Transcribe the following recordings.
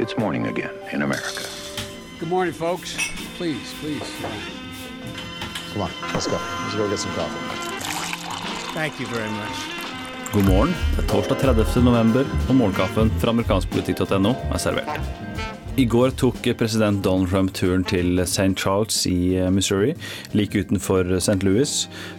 It's morning again in America. Good morning, folks. Please, please. Come on, let's go. Let's go get some coffee. Thank you very much. God morgen. Det er torsdag 30. november, og morgenkaffen fra amerikanskpolitikk.no er servert. I går tok president Donald Trump turen til St. Charles i Missouri, like utenfor St. Louis,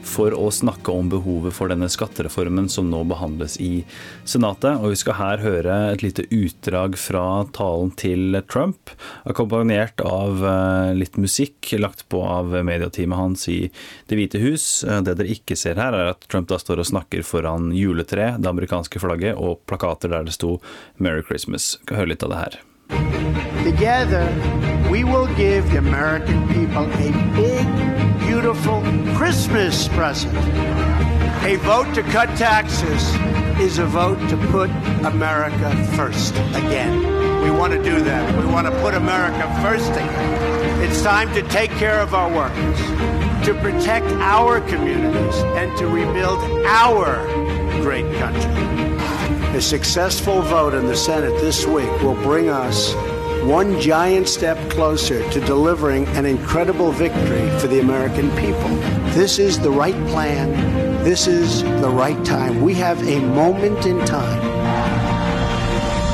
for å snakke om behovet for denne skattereformen som nå behandles i Senatet. Og vi skal her høre et lite utdrag fra talen til Trump, akkompagnert av eh, litt musikk lagt på av medieteamet hans i Det hvite hus. Det dere ikke ser her, er at Trump da står og snakker foran juletre, det amerikanske flagget, og plakater der det sto 'Merry Christmas'. Vi kan høre litt av det her. Together, we will give the American people a big, beautiful Christmas present. A vote to cut taxes is a vote to put America first again. We want to do that. We want to put America first again. It's time to take care of our workers, to protect our communities, and to rebuild our great country. A successful vote in the Senate this week will bring us one giant step closer to delivering an incredible victory for the American people. This is the right plan. This is the right time. We have a moment in time.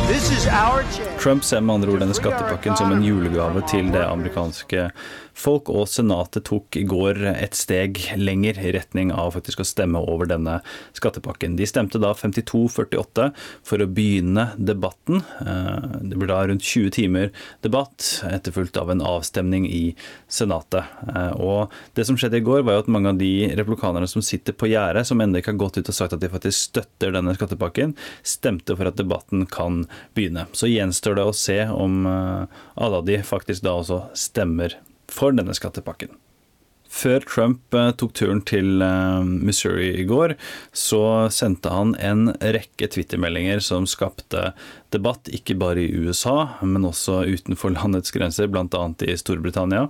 This is our chance. Trump ser med andre ord denne skattepakken som en julegave til det amerikanske folk, og Senatet tok i går et steg lenger i retning av faktisk å stemme over denne skattepakken. De stemte da 52-48 for å begynne debatten. Eh, det ble da rundt 20 timer debatt, etterfulgt av en avstemning i Senatet. Eh, og det som skjedde i går, var jo at mange av de replikanerne som sitter på gjerdet, som ennå ikke har gått ut og sagt at de faktisk støtter denne skattepakken, stemte for at debatten kan begynne. Så gjenstår det å se om alle av de faktisk da også stemmer for denne skattepakken. Før Trump eh, tok turen til eh, Missouri i går, så sendte han en rekke twittermeldinger som skapte debatt, ikke bare i USA, men også utenfor landets grenser, bl.a. i Storbritannia.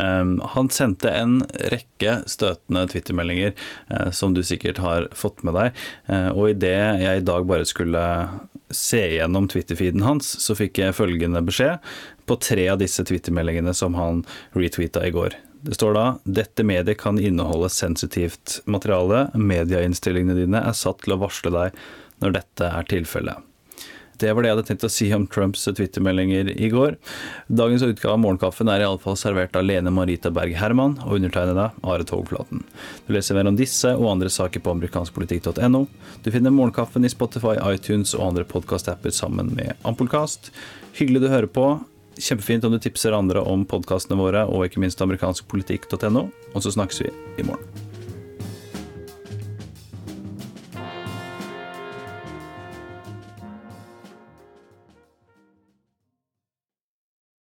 Eh, han sendte en rekke støtende twittermeldinger som du sikkert har fått med deg. Og idet jeg i dag bare skulle se gjennom Twitter-feeden hans, så fikk jeg følgende beskjed på tre av disse Twitter-meldingene som han retweeta i går. Det står da dette mediet kan inneholde sensitivt materiale. Medieinnstillingene dine er satt til å varsle deg når dette er tilfellet. Det var det jeg hadde tenkt å si om Trumps twittermeldinger i går. Dagens utgave av Morgenkaffen er iallfall servert av Lene Marita Berg Herman og undertegnede Are Togflaten. Du leser mer om disse og andre saker på amerikanskpolitikk.no. Du finner Morgenkaffen i Spotify, iTunes og andre podkastapper sammen med Ampullkast. Hyggelig du hører på. Kjempefint om du tipser andre om podkastene våre og ikke minst amerikanskpolitikk.no. Og så snakkes vi i morgen.